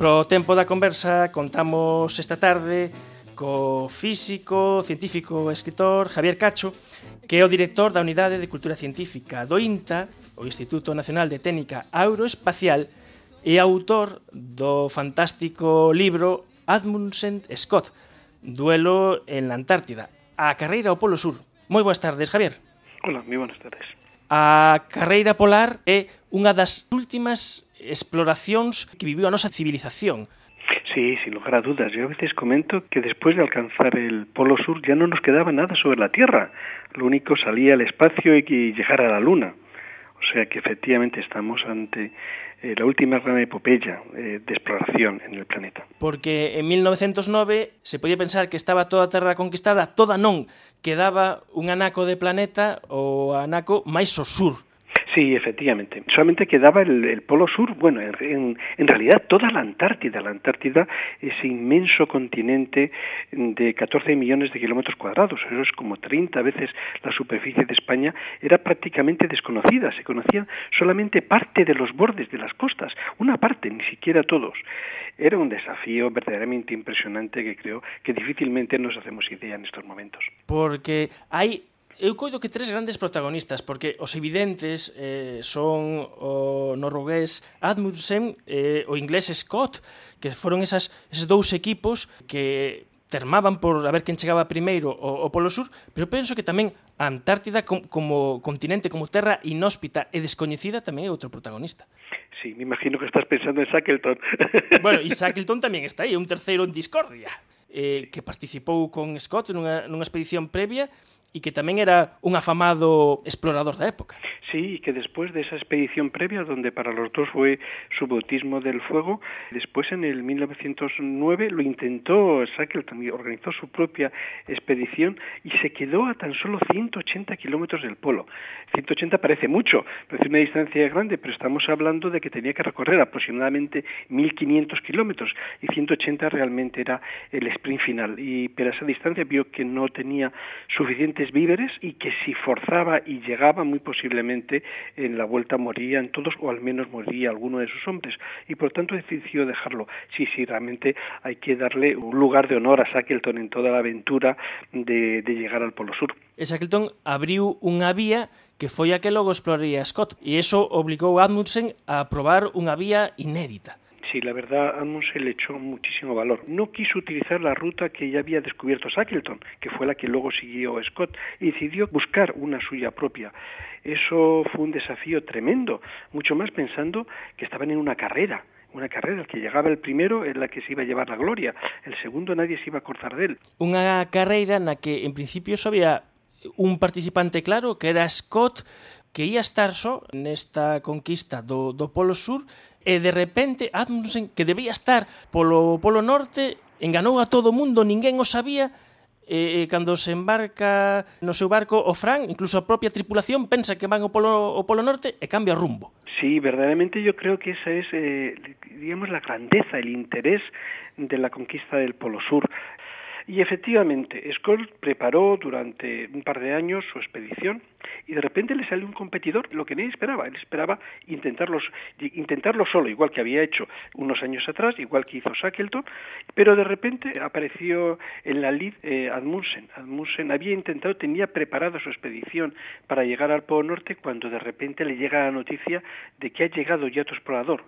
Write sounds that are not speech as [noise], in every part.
Pro tempo da conversa contamos esta tarde co físico, científico e escritor Javier Cacho, que é o director da Unidade de Cultura Científica do INTA, o Instituto Nacional de Técnica Aeroespacial, e autor do fantástico libro Admundsen Scott, Duelo en la Antártida, a carreira ao Polo Sur. Moi boas tardes, Javier. Hola, moi boas tardes. A carreira polar é unha das últimas exploracións que viviu a nosa civilización. Sí, sin lugar a dudas. Yo a veces comento que después de alcanzar el Polo Sur ya no nos quedaba nada sobre la Tierra. Lo único salía al espacio y llegar a la Luna. O sea que efectivamente estamos ante eh, la última gran epopeya eh, de exploración en el planeta. Porque en 1909 se podía pensar que estaba toda a Terra conquistada, toda non, quedaba un anaco de planeta ou anaco máis ao sur Sí, efectivamente. Solamente quedaba el, Polo Sur, bueno, en, en, realidad toda la Antártida. La Antártida, ese inmenso continente de 14 millones de kilómetros cuadrados, eso es como 30 veces la superficie de España, era prácticamente desconocida. Se conocían solamente parte de los bordes de las costas, una parte, ni siquiera todos. Era un desafío verdaderamente impresionante que creo que difícilmente nos hacemos idea en estos momentos. Porque hay eu coido que tres grandes protagonistas, porque os evidentes eh, son o noruegués Admundsen, eh, o inglés Scott, que foron esas, esos dous equipos que termaban por a ver quen chegaba primeiro ao, ao Polo Sur, pero penso que tamén a Antártida com, como continente, como terra inhóspita e descoñecida tamén é outro protagonista. Sí, me imagino que estás pensando en Shackleton. [laughs] bueno, e Shackleton tamén está aí, un terceiro en discordia, eh, que participou con Scott nunha, nunha expedición previa e que tamén era un afamado explorador da época. Sí, y que después de esa expedición previa, donde para los dos fue su bautismo del fuego, después en el 1909 lo intentó Shackleton y organizó su propia expedición y se quedó a tan solo 180 kilómetros del polo. 180 parece mucho, parece una distancia grande, pero estamos hablando de que tenía que recorrer aproximadamente 1.500 kilómetros y 180 realmente era el sprint final. Y pero esa distancia vio que no tenía suficiente suficientes víveres y que si forzaba y llegaba muy posiblemente en la vuelta morían todos o al menos moría alguno de sus hombres y por tanto decidió dejarlo. Sí, sí, realmente hay que darle un lugar de honor a Shackleton en toda la aventura de, de llegar al Polo Sur. E Shackleton abriu unha vía que foi a que logo exploraría Scott e iso obligou a Amundsen a probar unha vía inédita. Sí, la verdad, Amundsen le echó muchísimo valor. No quiso utilizar la ruta que ya había descubierto Shackleton, que fue la que luego siguió Scott, y decidió buscar una suya propia. Eso fue un desafío tremendo, mucho más pensando que estaban en una carrera una carrera, el que llegaba el primero es la que se iba a llevar la gloria, el segundo nadie se iba a cortar de él. Unha carreira na que en principio había un participante claro que era Scott que ia estar só nesta conquista do, do Polo Sur e de repente ah, Amundsen, que debía estar polo Polo Norte, enganou a todo o mundo, ninguén o sabía, e, e cando se embarca no seu barco o Fran, incluso a propia tripulación pensa que van ao Polo, ao Polo Norte e cambia rumbo. Sí, verdaderamente yo creo que esa es, eh, digamos, la grandeza, el interés de la conquista del Polo Sur. Y efectivamente, Scott preparó durante un par de años su expedición y de repente le salió un competidor, lo que nadie esperaba. Él esperaba intentarlos, intentarlo solo, igual que había hecho unos años atrás, igual que hizo Shackleton, pero de repente apareció en la lid eh, Admundsen. Admundsen había intentado, tenía preparada su expedición para llegar al Polo Norte cuando de repente le llega la noticia de que ha llegado ya otro explorador.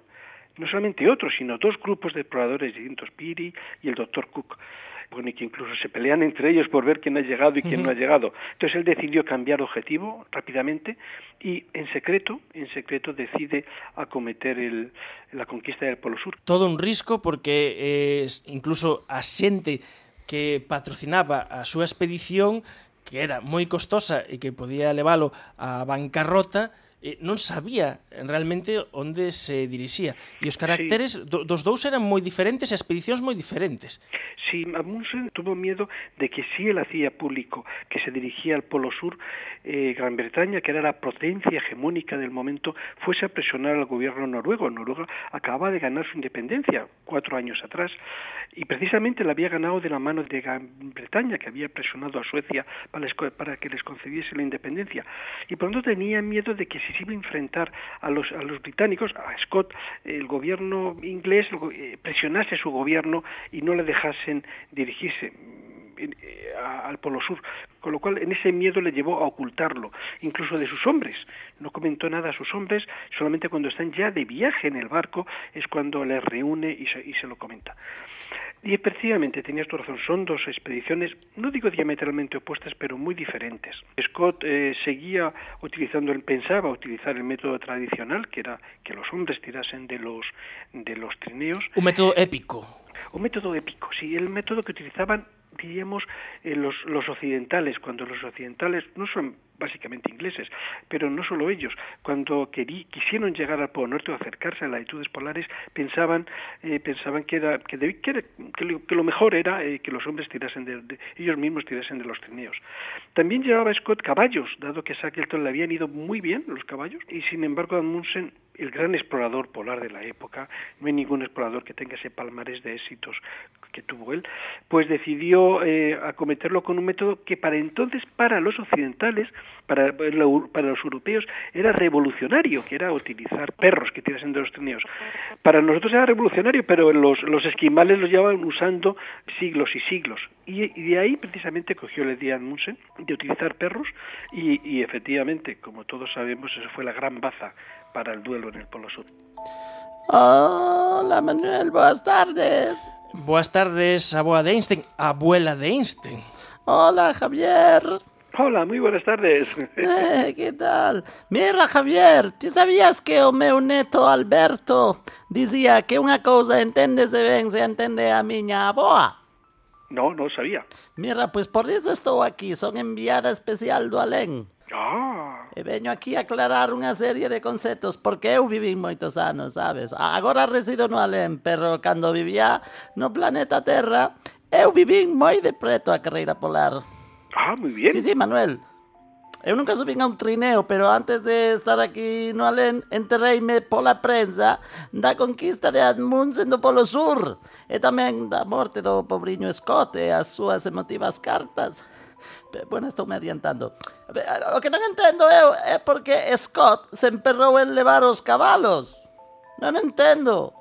No solamente otro, sino dos grupos de exploradores distintos, Peary y el doctor Cook bueno, que incluso se pelean entre ellos por ver quién ha llegado y quién uh -huh. no ha llegado. Entonces él decidió cambiar objetivo rápidamente y en secreto, en secreto decide acometer el, la conquista del Polo Sur. Todo un risco porque eh, incluso a xente que patrocinaba a súa expedición que era moi costosa e que podía leválo a bancarrota, eh, non sabía realmente onde se dirixía. E os caracteres sí. do, dos dous eran moi diferentes e expedicións moi diferentes. Sí, Amundsen tuvo miedo de que si él hacía público que se dirigía al Polo Sur, eh, Gran Bretaña, que era la potencia hegemónica del momento, fuese a presionar al gobierno noruego. Noruega acababa de ganar su independencia cuatro años atrás y precisamente la había ganado de la mano de Gran Bretaña, que había presionado a Suecia para, para que les concediese la independencia. Y por lo tanto tenía miedo de que si se iba a enfrentar a los, a los británicos, a Scott, el gobierno inglés eh, presionase su gobierno y no le dejasen dirigirse eh, al Polo Sur, con lo cual en ese miedo le llevó a ocultarlo, incluso de sus hombres. No comentó nada a sus hombres, solamente cuando están ya de viaje en el barco es cuando les reúne y se, y se lo comenta. Y efectivamente, tenías tu razón, son dos expediciones, no digo diametralmente opuestas, pero muy diferentes. Scott eh, seguía utilizando, él pensaba utilizar el método tradicional, que era que los hombres tirasen de los, de los trineos. Un método épico. Un método épico, sí, el método que utilizaban diríamos eh, los, los occidentales, cuando los occidentales no son básicamente ingleses, pero no solo ellos. Cuando querí, quisieron llegar al Polo Norte o acercarse a las latitudes polares, pensaban, eh, pensaban que, era, que, que, que, lo, mejor era eh, que los hombres tirasen de, ellos mismos tirasen de los trineos. También llevaba Scott caballos, dado que a Shackleton le habían ido muy bien los caballos, y sin embargo Amundsen el gran explorador polar de la época, no hay ningún explorador que tenga ese palmarés de éxitos que tuvo él, pues decidió eh, acometerlo con un método que para entonces, para los occidentales, para, para los europeos, era revolucionario, que era utilizar perros que tirasen de los trineos. Para nosotros era revolucionario, pero los, los esquimales los llevaban usando siglos y siglos. Y, de ahí precisamente cogió el día Munsen de utilizar perros y, y efectivamente, como todos sabemos, eso fue la gran baza para el duelo en el Polo Sur. Hola Manuel, buenas tardes. Buenas tardes, abuela de Einstein, abuela de Einstein. Hola Javier. Hola, muy buenas tardes. [laughs] Eh, ¿Qué tal? Mira, Javier, ¿tú sabías que meu neto Alberto decía que una cosa se ven se entiende a miña aboa? No, no sabía. Mira, pues por eso estoy aquí, son enviada especial do Alén. Ah. E aquí a aclarar unha serie de conceptos porque eu viví moitos anos, sabes? Agora resido no Alén, pero cando vivía no planeta Terra, eu viví moi de preto a carreira polar. Ah, moi bien. Sí, sí, Manuel. Eu nunca subín a un trineo, pero antes de estar aquí no Alén, enterreime pola prensa da conquista de Amundsen do Polo Sur e tamén da morte do pobriño Scott e as súas emotivas cartas. Bueno, estou me adiantando. O que non entendo eu é porque Scott se emperrou en levar os cabalos. Non entendo.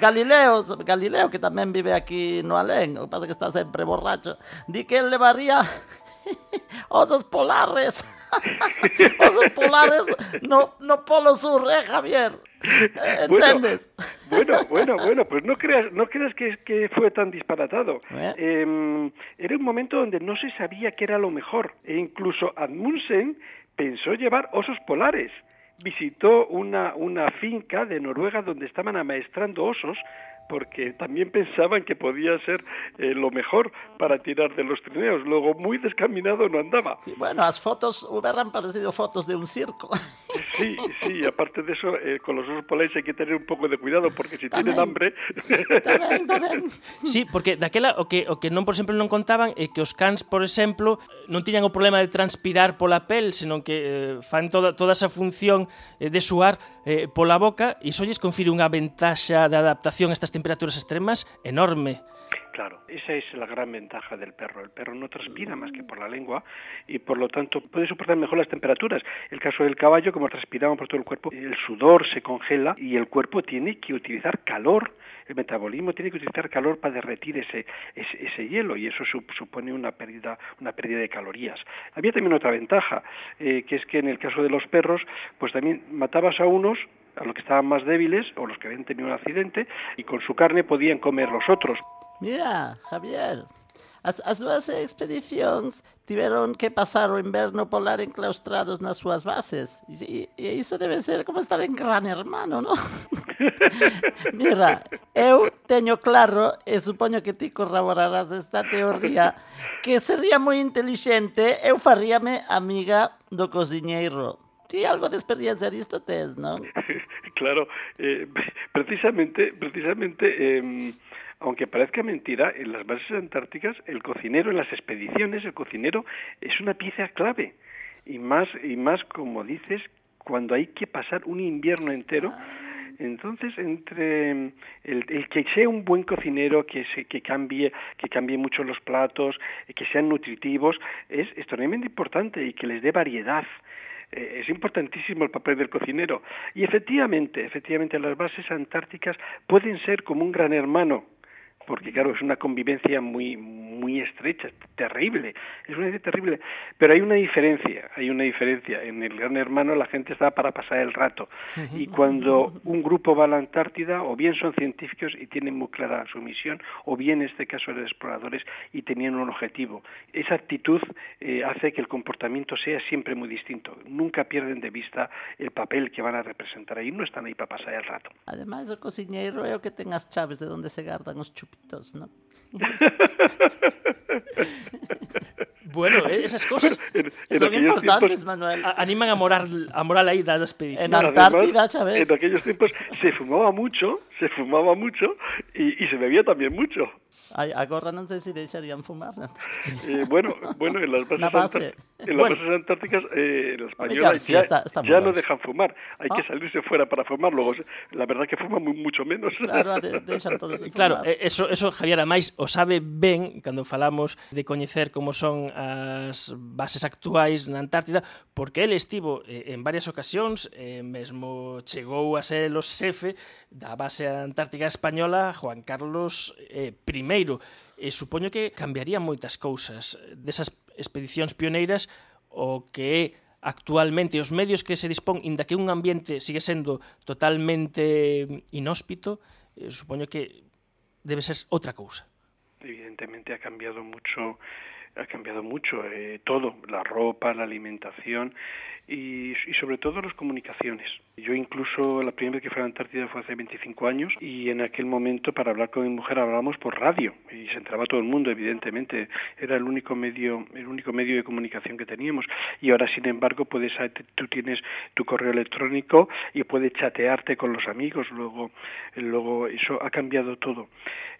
Galileo, Galileo que tamén vive aquí no Alén, o que pasa que está sempre borracho, di que él levaría [laughs] osos polares. [laughs] osos polares no, no polo sur, eh, Javier. ¿Entiendes? Bueno, bueno, bueno, pues no creas, no creas que, que fue tan disparatado. ¿Eh? Eh, era un momento donde no se sabía qué era lo mejor. E incluso Amundsen pensó llevar osos polares. Visitó una, una finca de Noruega donde estaban amaestrando osos porque también pensaban que podía ser eh, lo mejor para tirar de los trineos. Luego, muy descaminado no andaba. Sí, bueno, las fotos hubieran parecido fotos de un circo. [laughs] Sí, sí, aparte de eso, eh, con los osos polares hay que tener un poco de cuidado, porque si tamén, tienen hambre... Tamén, [laughs] tamén. Sí, porque daquela, o que, o que non, por exemplo, non contaban é que os cans, por exemplo, eh, non tiñan o problema de transpirar pola pel, senón que eh, fan toda, toda esa función eh, de suar eh, pola boca, e iso lles confire unha ventaxa de adaptación a estas temperaturas extremas enorme. Claro, esa es la gran ventaja del perro. El perro no transpira más que por la lengua y por lo tanto puede soportar mejor las temperaturas. El caso del caballo, como transpiramos por todo el cuerpo, el sudor se congela y el cuerpo tiene que utilizar calor. El metabolismo tiene que utilizar calor para derretir ese, ese, hielo y eso supone una pérdida, una pérdida de calorías. Había también otra ventaja, eh, que es que en el caso de los perros, pues también matabas a unos a los que estaban más débiles o los que habían tenido un accidente y con su carne podían comer los otros. Mira, Javier, as, as expediciones expedicións tiveron que pasar o inverno polar enclaustrados nas súas bases. E, e iso debe ser como estar en Gran Hermano, ¿no? [laughs] Mira, eu teño claro, e supoño que ti corroborarás esta teoría, que sería moi inteligente eu faríame amiga do cociñeiro. Ti algo de experiencia disto tes, non? [laughs] claro, eh, [laughs] precisamente, precisamente, eh, aunque parezca mentira, en las bases antárticas el cocinero, en las expediciones, el cocinero es una pieza clave. Y más, y más como dices, cuando hay que pasar un invierno entero. Entonces, entre el, el, que sea un buen cocinero, que, se, que, cambie, que cambie mucho los platos, que sean nutritivos, es extremadamente importante y que les dé variedad eh, es importantísimo el papel del cocinero. Y efectivamente, efectivamente las bases antárticas pueden ser como un gran hermano porque claro, es una convivencia muy muy estrecha, terrible, es una terrible, pero hay una diferencia, hay una diferencia, en el Gran Hermano la gente está para pasar el rato. Y cuando un grupo va a la Antártida o bien son científicos y tienen muy clara su misión o bien en este caso eran exploradores y tenían un objetivo. Esa actitud eh, hace que el comportamiento sea siempre muy distinto, nunca pierden de vista el papel que van a representar ahí, no están ahí para pasar el rato. Además, el cocinero que tengas chaves de donde se guardan los chupitos ¿no? [laughs] Bueno, eh, esas cosas [laughs] en, en son importantes, tiempos, [laughs] Manuel. animan a morar a morar ahí da expedición. En Antártida, ¿sabes? En aquellos tiempos se fumaba mucho, se fumaba mucho y, y se bebía también mucho. Ay, agora non sei se deixarían fumar na [laughs] Eh, bueno, bueno, en las bases, base. Eh, en las bueno. bases antárticas eh, la española sí, ya, está, está ya no dejan fumar. Hay ah. que salirse fuera para fumar. Luego, la verdad que fuman mucho menos. Claro, de, [laughs] deixan todos de fumar. Claro, eso, eso Javier, ademais, o sabe ben cando falamos de coñecer como son as bases actuais na Antártida, porque ele estivo eh, en varias ocasións, eh, mesmo chegou a ser o xefe da base antártica española Juan Carlos eh, I pioneiro e supoño que cambiaría moitas cousas desas expedicións pioneiras o que é actualmente os medios que se dispón, inda que un ambiente sigue sendo totalmente inhóspito, eh, supoño que debe ser outra cousa. Evidentemente ha cambiado mucho ha cambiado mucho eh, todo, la ropa, la alimentación y, y sobre todo las comunicaciones. Yo incluso la primera vez que fui a la Antártida fue hace 25 años y en aquel momento para hablar con mi mujer hablábamos por radio y se entraba todo el mundo evidentemente. Era el único medio el único medio de comunicación que teníamos. Y ahora sin embargo puedes tú tienes tu correo electrónico y puedes chatearte con los amigos luego luego eso ha cambiado todo.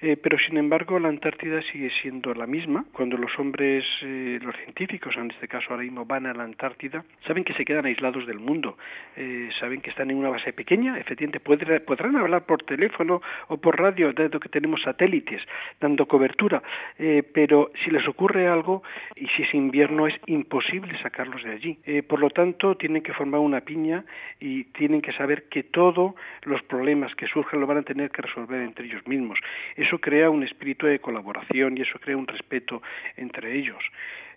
Eh, pero sin embargo la Antártida sigue siendo la misma. Cuando los hombres eh, los científicos en este caso ahora mismo van a la Antártida saben que se quedan aislados del mundo. Eh, saben que están en una base pequeña, efectivamente podrán hablar por teléfono o por radio, dado que tenemos satélites dando cobertura, eh, pero si les ocurre algo y si es invierno es imposible sacarlos de allí. Eh, por lo tanto, tienen que formar una piña y tienen que saber que todos los problemas que surjan lo van a tener que resolver entre ellos mismos. Eso crea un espíritu de colaboración y eso crea un respeto entre ellos.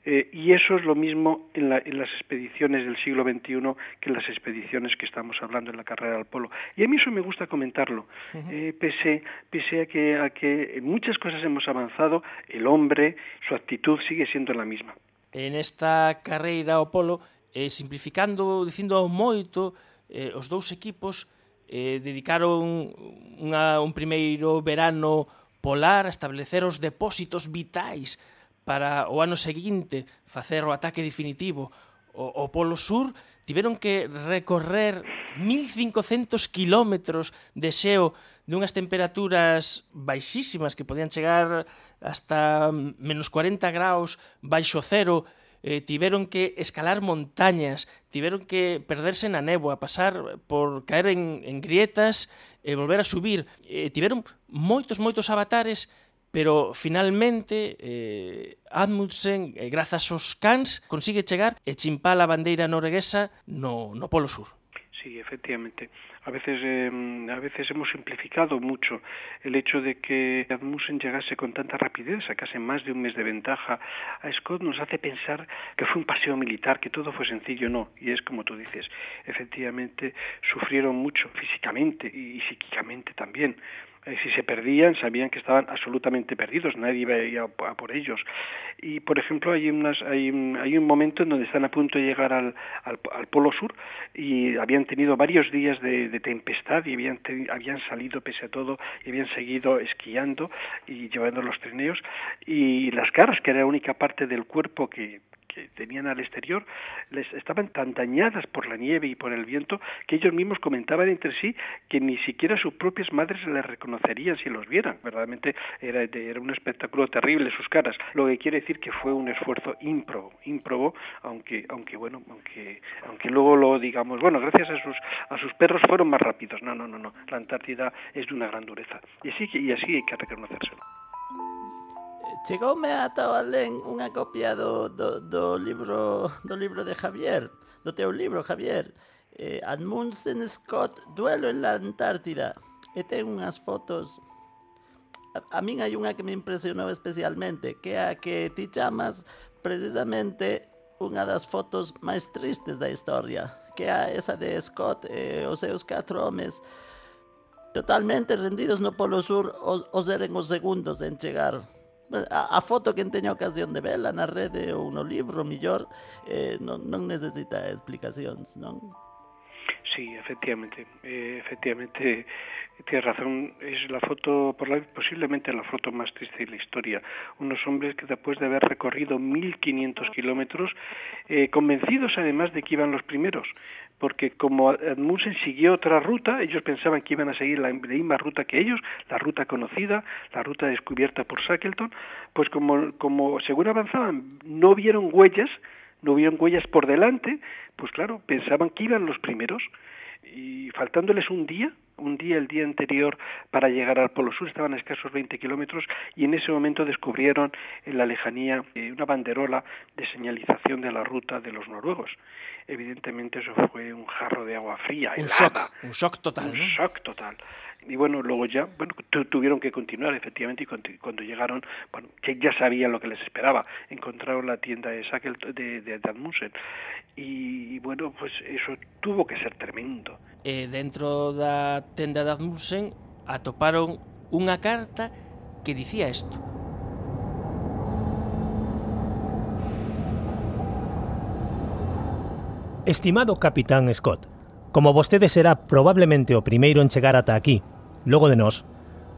Eh, y eso es lo mismo en, la, en, las expediciones del siglo XXI que en las expediciones que estamos hablando en la carrera al polo. Y a mí eso me gusta comentarlo, eh, pese, pese a, que, a que en muchas cosas hemos avanzado, el hombre, su actitud sigue siendo la misma. En esta carreira ao polo, eh, simplificando, dicindo moito, eh, os dous equipos eh, dedicaron unha, un primeiro verano polar a establecer os depósitos vitais para o ano seguinte facer o ataque definitivo o, o Polo Sur, tiveron que recorrer 1500 kilómetros de xeo dunhas temperaturas baixísimas que podían chegar hasta menos 40 graus baixo cero, eh, tiveron que escalar montañas, tiveron que perderse na néboa, pasar por caer en, en grietas e volver a subir. Eh, tiveron moitos, moitos avatares pero finalmente eh, Admundsen, eh, grazas aos cans, consigue chegar e chimpar a bandeira norueguesa no, no Polo Sur. Sí, efectivamente. A veces, eh, a veces hemos simplificado mucho el hecho de que Admussen llegase con tanta rapidez, sacase más de un mes de ventaja a Scott, nos hace pensar que fue un paseo militar, que todo fue sencillo, no. Y es como tú dices, efectivamente sufrieron mucho físicamente y, y psíquicamente también. Si se perdían, sabían que estaban absolutamente perdidos, nadie iba a, por ellos. Y, por ejemplo, hay, unas, hay, un, hay un momento en donde están a punto de llegar al, al, Polo Sur y habían tenido varios días de, tempestad y habían, habían salido, pese a todo, y habían seguido esquiando y llevando los trineos. Y las caras, que era la única parte del cuerpo que tenían al exterior les estaban tan dañadas por la nieve y por el viento que ellos mismos comentaban entre sí que ni siquiera sus propias madres les reconocerían si los vieran. Verdaderamente era, era un espectáculo terrible sus caras, lo que quiere decir que fue un esfuerzo ímprobo, ímprobo, aunque, aunque bueno, aunque, aunque luego lo digamos, bueno, gracias a sus, a sus perros fueron más rápidos. No, no, no, no. La Antártida es de una gran dureza. Y así, y así hay que reconocérselo. Chegoume ata o alén unha copia do, do, do, libro, do libro de Javier, do teu libro, Javier, eh, Admundsen Scott, Duelo en la Antártida, e ten unhas fotos. A, a min hai unha que me impresionou especialmente, que é a que ti chamas precisamente unha das fotos máis tristes da historia, que é esa de Scott e os seus catro homes totalmente rendidos no Polo Sur os, os eren os segundos en chegar a, foto que teña ocasión de verla na rede ou no libro, millor, eh, non, non necesita explicacións, non? Sí, efectivamente, eh, efectivamente tienes razón, es la foto, posiblemente la foto más triste de la historia. Unos hombres que después de haber recorrido 1500 kilómetros, eh, convencidos además de que iban los primeros, porque como Admundsen siguió otra ruta, ellos pensaban que iban a seguir la misma ruta que ellos, la ruta conocida, la ruta descubierta por Shackleton, pues como, como según avanzaban no vieron huellas, no vieron huellas por delante, pues claro, pensaban que iban los primeros. Y faltándoles un día, un día, el día anterior para llegar al Polo Sur, estaban a escasos 20 kilómetros y en ese momento descubrieron en la lejanía eh, una banderola de señalización de la ruta de los noruegos. Evidentemente eso fue un jarro de agua fría, un shock, un shock total. Un shock total y bueno, luego ya, bueno, tuvieron que continuar efectivamente y cuando llegaron, bueno, que ya sabían lo que les esperaba, encontraron la tienda de Sackel de, de Admussen y, bueno, pues eso tuvo que ser tremendo. Eh, dentro da tenda de Admussen atoparon unha carta que dicía isto. Estimado Capitán Scott, Como vostede será probablemente o primeiro en chegar ata aquí, logo de nós,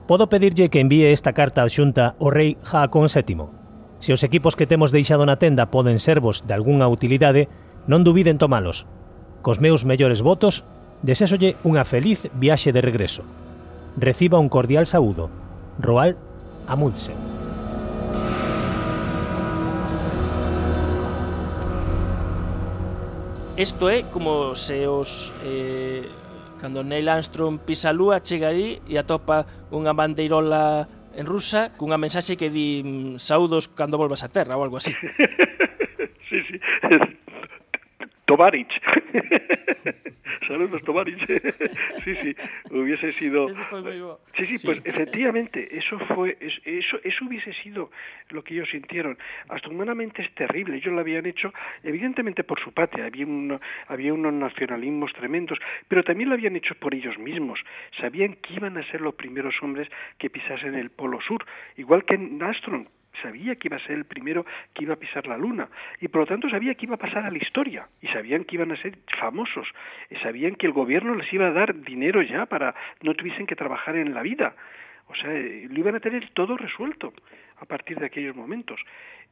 podo pedirlle que envíe esta carta adxunta ao rei Jaacón VII. Se os equipos que temos deixado na tenda poden servos de algunha utilidade, non dubiden tomalos. Cos meus mellores votos, desésolle unha feliz viaxe de regreso. Reciba un cordial saúdo. Roald Amundsen. Isto é como se os... Eh, cando Neil Armstrong pisa a lúa, chega aí e atopa unha bandeirola en rusa cunha mensaxe que di saudos cando volvas a terra ou algo así. [laughs] sí, sí. [laughs] Tovarich. [laughs] Saludos, Tovarich. [laughs] sí, sí, hubiese sido... Sí, sí, pues efectivamente, eso fue, eso, eso hubiese sido lo que ellos sintieron. Hasta humanamente es terrible. Ellos lo habían hecho, evidentemente, por su patria. Había, había unos nacionalismos tremendos, pero también lo habían hecho por ellos mismos. Sabían que iban a ser los primeros hombres que pisasen el Polo Sur, igual que Armstrong sabía que iba a ser el primero que iba a pisar la luna y por lo tanto sabía que iba a pasar a la historia y sabían que iban a ser famosos, y sabían que el gobierno les iba a dar dinero ya para no tuviesen que trabajar en la vida. O sea, lo iban a tener todo resuelto a partir de aquellos momentos.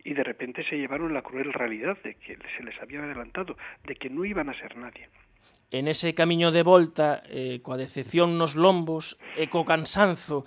Y de repente se llevaron la cruel realidad de que se les había adelantado, de que no iban a ser nadie. En ese camiño de volta, eh, coa decepción nos lombos e co cansanzo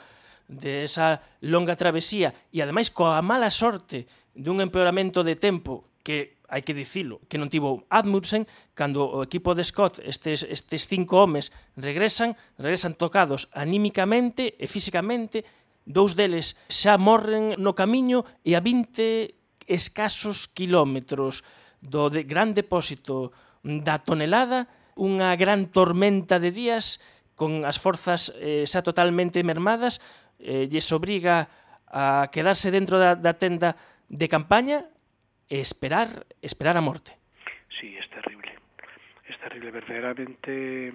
de esa longa travesía e ademais coa mala sorte dun empeoramento de tempo que hai que dicilo, que non tivo Admundsen, cando o equipo de Scott, estes, estes cinco homes, regresan, regresan tocados anímicamente e físicamente, dous deles xa morren no camiño e a 20 escasos kilómetros do de gran depósito da tonelada, unha gran tormenta de días con as forzas eh, xa totalmente mermadas, eh, lles obriga a quedarse dentro da, da tenda de campaña e esperar, esperar a morte. Sí, es terrible. Es terrible, verdaderamente,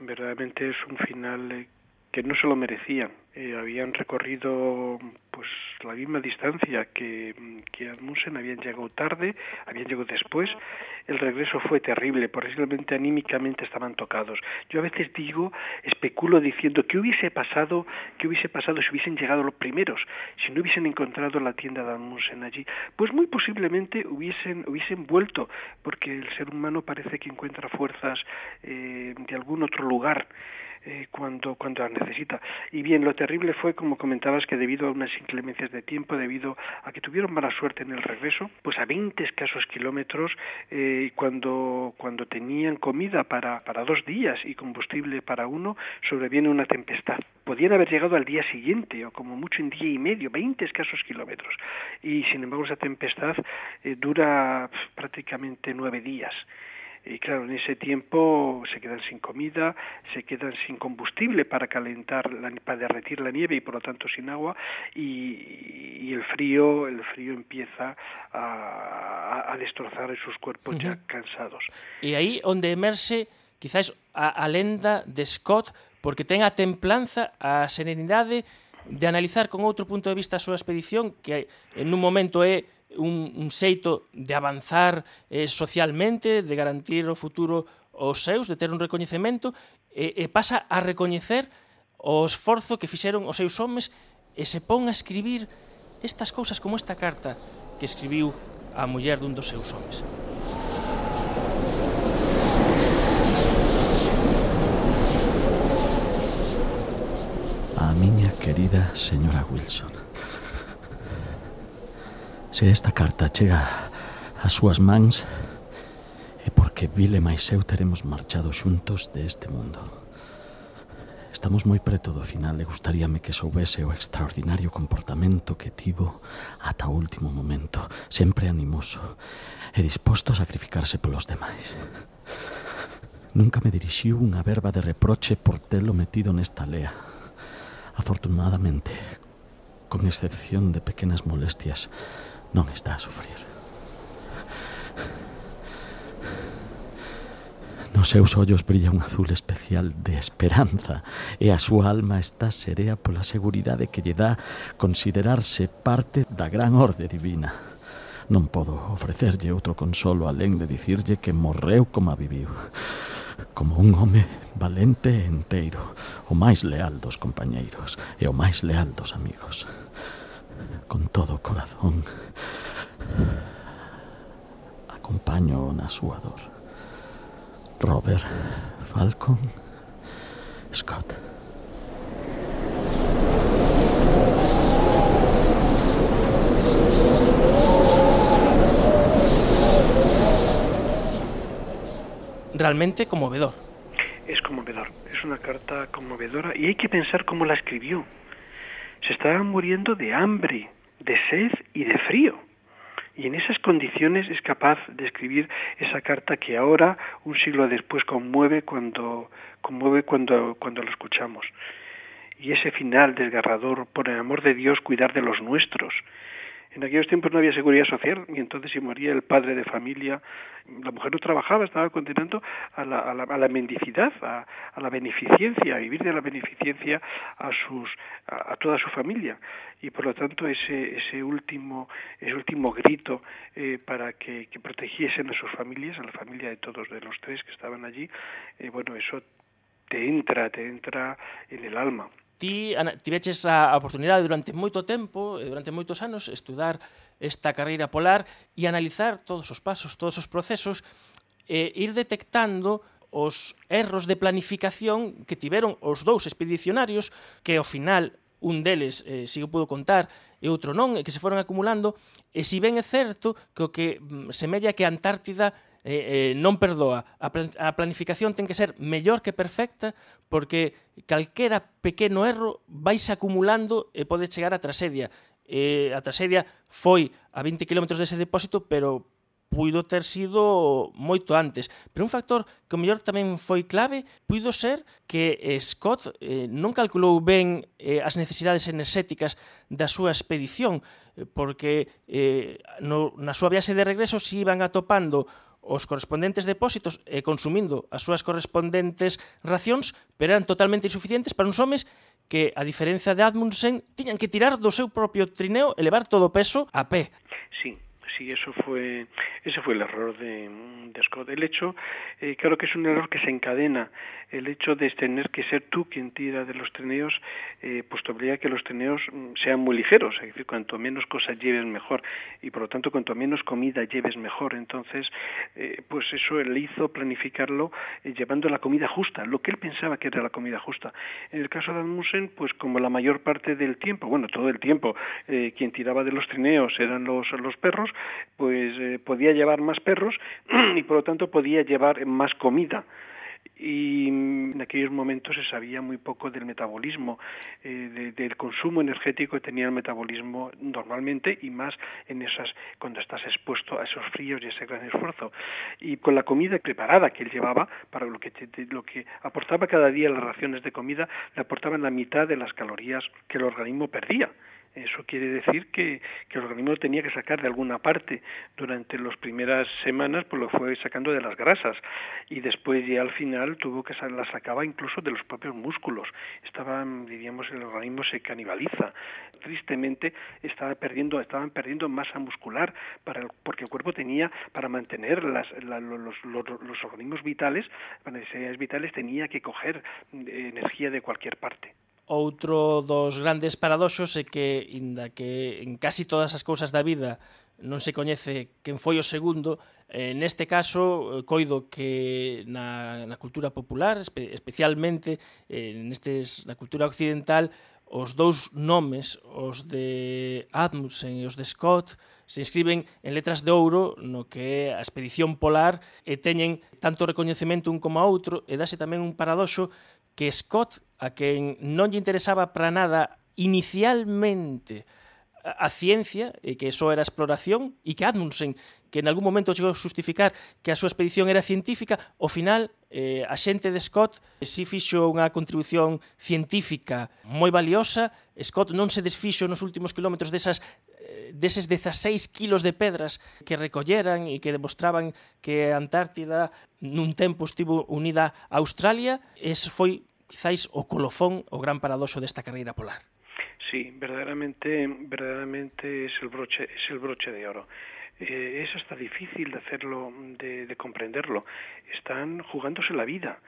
verdaderamente es un final eh, que no se lo merecían. Eh, habían recorrido pues la misma distancia que, que Admussen, habían llegado tarde, habían llegado después. El regreso fue terrible, posiblemente anímicamente estaban tocados. Yo a veces digo, especulo diciendo, ¿qué hubiese pasado, qué hubiese pasado si hubiesen llegado los primeros, si no hubiesen encontrado la tienda de Admussen allí? Pues muy posiblemente hubiesen, hubiesen vuelto, porque el ser humano parece que encuentra fuerzas eh, de algún otro lugar eh, cuando, cuando las necesita. Y bien, lo terrible fue, como comentabas, que debido a unas inclemencias de tiempo, debido a que tuvieron mala suerte en el regreso, pues a 20 escasos kilómetros, eh, cuando, cuando tenían comida para, para dos días y combustible para uno, sobreviene una tempestad. Podían haber llegado al día siguiente, o como mucho en día y medio, 20 escasos kilómetros. Y sin embargo, esa tempestad eh, dura prácticamente nueve días Y claro, en ese tiempo se quedan sin comida, se quedan sin combustible para calentar, la, para derretir la nieve y por lo tanto sin agua. Y, y el frío, el frío empieza a, a destrozar sus cuerpos uh -huh. ya cansados. Y ahí onde emerxe quizás a, a lenda de Scott porque ten a templanza, a serenidade de analizar con outro punto de vista a súa expedición que en un momento é un, un xeito de avanzar eh, socialmente, de garantir o futuro aos seus, de ter un recoñecemento, e, e pasa a recoñecer o esforzo que fixeron os seus homes e se pon a escribir estas cousas como esta carta que escribiu a muller dun dos seus homes. A miña querida señora Wilson Se esta carta chega ás súas mans é porque Vile máis eu teremos marchado xuntos deste mundo. Estamos moi preto do final e gustaríame que soubese o extraordinario comportamento que tivo ata o último momento, sempre animoso e disposto a sacrificarse polos demais. Nunca me dirixiu unha verba de reproche por telo metido nesta lea. Afortunadamente, con excepción de pequenas molestias, non está a sufrir. Nos seus ollos brilla un azul especial de esperanza e a súa alma está serea pola seguridade que lle dá considerarse parte da gran orde divina. Non podo ofrecerlle outro consolo alén de dicirlle que morreu como a viviu, como un home valente e enteiro, o máis leal dos compañeiros e o máis leal dos amigos. Con todo corazón. Acompaño na súa dor. Robert Falcon Scott. Realmente conmovedor. Es conmovedor, es una carta conmovedora y hay que pensar cómo la escribió se estaban muriendo de hambre, de sed y de frío. Y en esas condiciones es capaz de escribir esa carta que ahora, un siglo después, conmueve cuando, conmueve cuando, cuando lo escuchamos. Y ese final desgarrador, por el amor de Dios, cuidar de los nuestros, en aquellos tiempos no había seguridad social y entonces si moría el padre de familia, la mujer no trabajaba, estaba condenando a la, a la, a la mendicidad, a, a, la beneficencia, a vivir de la beneficencia a, sus, a, toda su familia. Y por lo tanto ese, ese, último, ese último grito eh, para que, que, protegiesen a sus familias, a la familia de todos de los tres que estaban allí, eh, bueno, eso te entra, te entra en el alma ti tiveches a oportunidade durante moito tempo, eh, durante moitos anos, estudar esta carreira polar e analizar todos os pasos, todos os procesos, e ir detectando os erros de planificación que tiveron os dous expedicionarios que ao final un deles eh, si o pudo contar e outro non, e que se foron acumulando, e si ben é certo que o que mm, semella que a Antártida eh, eh, non perdoa. A, plan a planificación ten que ser mellor que perfecta porque calquera pequeno erro vais acumulando e pode chegar a tragedia. Eh, a tragedia foi a 20 km dese depósito, pero puido ter sido moito antes. Pero un factor que o mellor tamén foi clave puido ser que Scott eh, non calculou ben eh, as necesidades enerxéticas da súa expedición, eh, porque eh, no, na súa viaxe de regreso si iban atopando os correspondentes depósitos e consumindo as súas correspondentes racións, pero eran totalmente insuficientes para uns homes que, a diferenza de Admundsen, tiñan que tirar do seu propio trineo e levar todo o peso a pé. Sí, sí, eso fue, ese fue el error de, de Scott. El hecho, eh, claro que es un error que se encadena el hecho de tener que ser tú quien tira de los trineos, eh, pues te obliga a que los trineos mm, sean muy ligeros, es decir, cuanto menos cosas lleves mejor y por lo tanto cuanto menos comida lleves mejor. Entonces, eh, pues eso le hizo planificarlo eh, llevando la comida justa, lo que él pensaba que era la comida justa. En el caso de Admussen, pues como la mayor parte del tiempo, bueno, todo el tiempo, eh, quien tiraba de los trineos eran los, los perros, pues eh, podía llevar más perros [clears throat] y por lo tanto podía llevar más comida y en aquellos momentos se sabía muy poco del metabolismo, eh, de, del consumo energético que tenía el metabolismo normalmente y más en esas cuando estás expuesto a esos fríos y ese gran esfuerzo. Y con la comida preparada que él llevaba, para lo que, lo que aportaba cada día las raciones de comida, le aportaban la mitad de las calorías que el organismo perdía. Eso quiere decir que, que, el organismo tenía que sacar de alguna parte durante las primeras semanas, pues lo fue sacando de las grasas y después ya al final tuvo que la sacaba incluso de los propios músculos. Estaban, diríamos, el organismo se canibaliza. Tristemente estaba perdiendo, estaban perdiendo masa muscular para el, porque el cuerpo tenía para mantener las, la, los, los, los organismos vitales, las necesidades vitales tenía que coger energía de cualquier parte. Outro dos grandes paradoxos é que, inda que en casi todas as cousas da vida non se coñece quen foi o segundo, eh, neste caso eh, coido que na, na cultura popular, espe, especialmente eh, nestes, na cultura occidental, os dous nomes, os de Admundsen e os de Scott, se inscriben en letras de ouro no que é a expedición polar e teñen tanto recoñecemento un como outro e dase tamén un paradoxo que Scott, a quen non lle interesaba para nada inicialmente a ciencia, e que eso era exploración, e que Admundsen, que en algún momento chegou a justificar que a súa expedición era científica, ao final eh, a xente de Scott eh, si fixo unha contribución científica moi valiosa, Scott non se desfixo nos últimos kilómetros desas deses 16 kilos de pedras que recolleran e que demostraban que a Antártida nun tempo estivo unida a Australia, ese foi quizáis o colofón, o gran paradoxo desta carreira polar. Sí, verdaderamente, verdaderamente es el broche, es el broche de oro. Eh, es hasta difícil de hacerlo, de, de comprenderlo. Están jugándose la vida.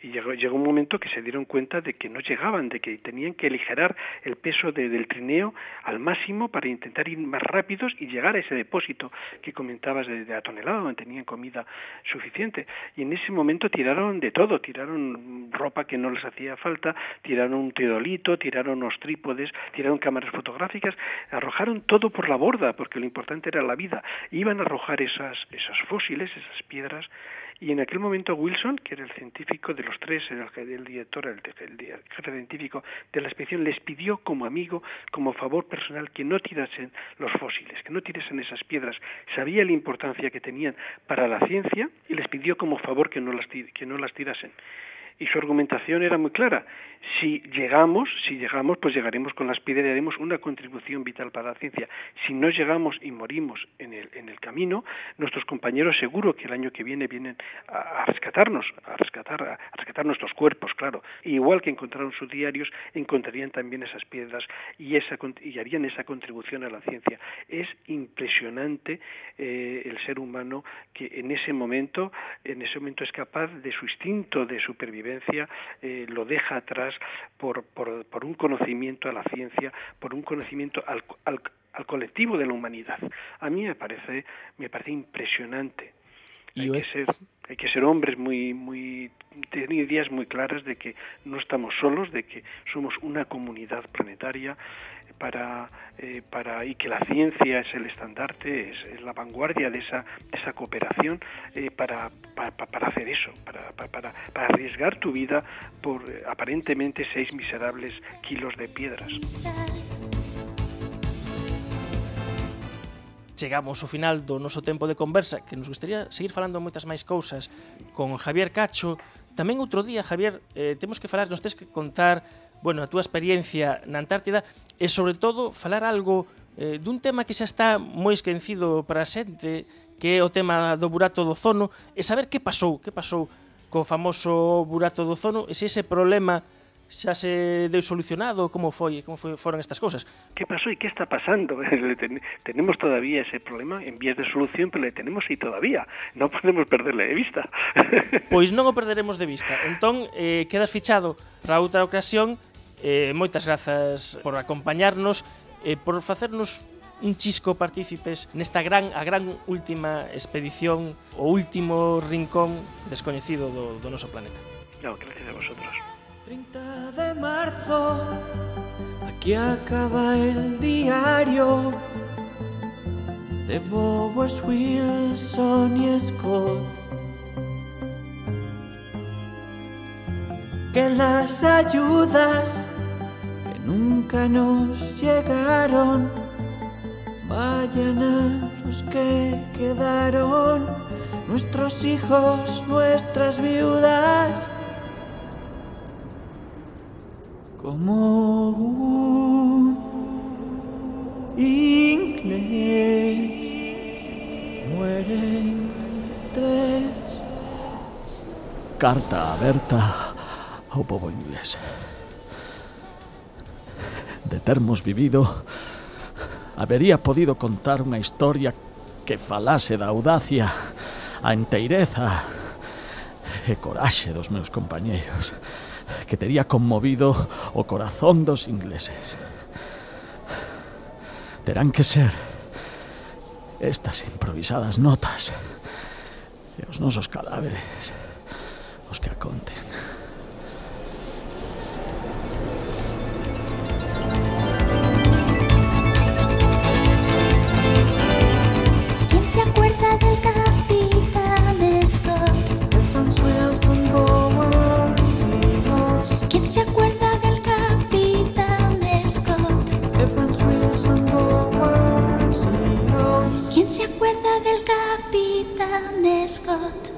Y llegó, llegó un momento que se dieron cuenta de que no llegaban, de que tenían que aligerar el peso de, del trineo al máximo para intentar ir más rápidos y llegar a ese depósito que comentabas de, de la tonelada donde tenían comida suficiente. Y en ese momento tiraron de todo, tiraron ropa que no les hacía falta, tiraron un teodolito, tiraron los trípodes, tiraron cámaras fotográficas, arrojaron todo por la borda, porque lo importante era la vida. Iban a arrojar esas, esas fósiles, esas piedras, y en aquel momento Wilson, que era el científico de los tres, el, el director, el, el, jefe científico de la expedición, les pidió como amigo, como favor personal, que no tirasen los fósiles, que no tirasen esas piedras. Sabía la importancia que tenían para la ciencia y les pidió como favor que no las, que no las tirasen y su argumentación era muy clara. Si llegamos, si llegamos, pues llegaremos con las piedras y haremos una contribución vital para la ciencia. Si no llegamos y morimos en el, en el camino, nuestros compañeros seguro que el año que viene vienen a, rescatarnos, a rescatar, a, rescatar nuestros cuerpos, claro. Igual que encontraron sus diarios, encontrarían también esas piedras y, esa, y harían esa contribución a la ciencia. Es impresionante eh, el ser humano que en ese momento, en ese momento es capaz de su instinto de supervivencia eh, lo deja atrás por, por, por, un conocimiento a la ciencia, por un conocimiento al, al, al, colectivo de la humanidad. A mí me parece, me parece impresionante. Hay que, ser, hay que ser hombres muy, muy, tener ideas muy claras de que no estamos solos, de que somos una comunidad planetaria para, eh, para y que la ciencia es el estandarte, es, es la vanguardia de esa, de esa cooperación eh, para, para, para, hacer eso, para, para, para arriesgar tu vida por eh, aparentemente seis miserables kilos de piedras. chegamos ao final do noso tempo de conversa, que nos gustaría seguir falando moitas máis cousas con Javier Cacho. Tamén outro día, Javier, eh, temos que falar, nos tens que contar bueno, a túa experiencia na Antártida e, sobre todo, falar algo eh, dun tema que xa está moi esquecido para a xente, que é o tema do burato do zono, e saber que pasou, que pasou co famoso burato do zono, e se ese problema xa se deu solucionado? Como foi? Como foi, foron estas cousas? Que pasou e que está pasando? [laughs] ten, tenemos todavía ese problema en vías de solución, pero le tenemos aí todavía. Non podemos perderle de vista. [laughs] pois non o perderemos de vista. Entón, eh, quedas fichado para outra ocasión. Eh, moitas grazas por acompañarnos, eh, por facernos un chisco partícipes nesta gran a gran última expedición, o último rincón descoñecido do, do noso planeta. No, gracias a vosotros. 30 marzo, aquí acaba el diario de Bowers, Wilson y Scott. Que las ayudas que nunca nos llegaron vayan a los que quedaron, nuestros hijos, nuestras viudas como un inglés mueren tres. Carta aberta ao povo inglés. De termos vivido, habería podido contar unha historia que falase da audacia, a enteireza e coraxe dos meus compañeiros que tería conmovido o corazón dos ingleses. Terán que ser estas improvisadas notas e os nosos cadáveres os que a conten. ¿Quién se acuerda del capitán se acuerda del capitán Scott?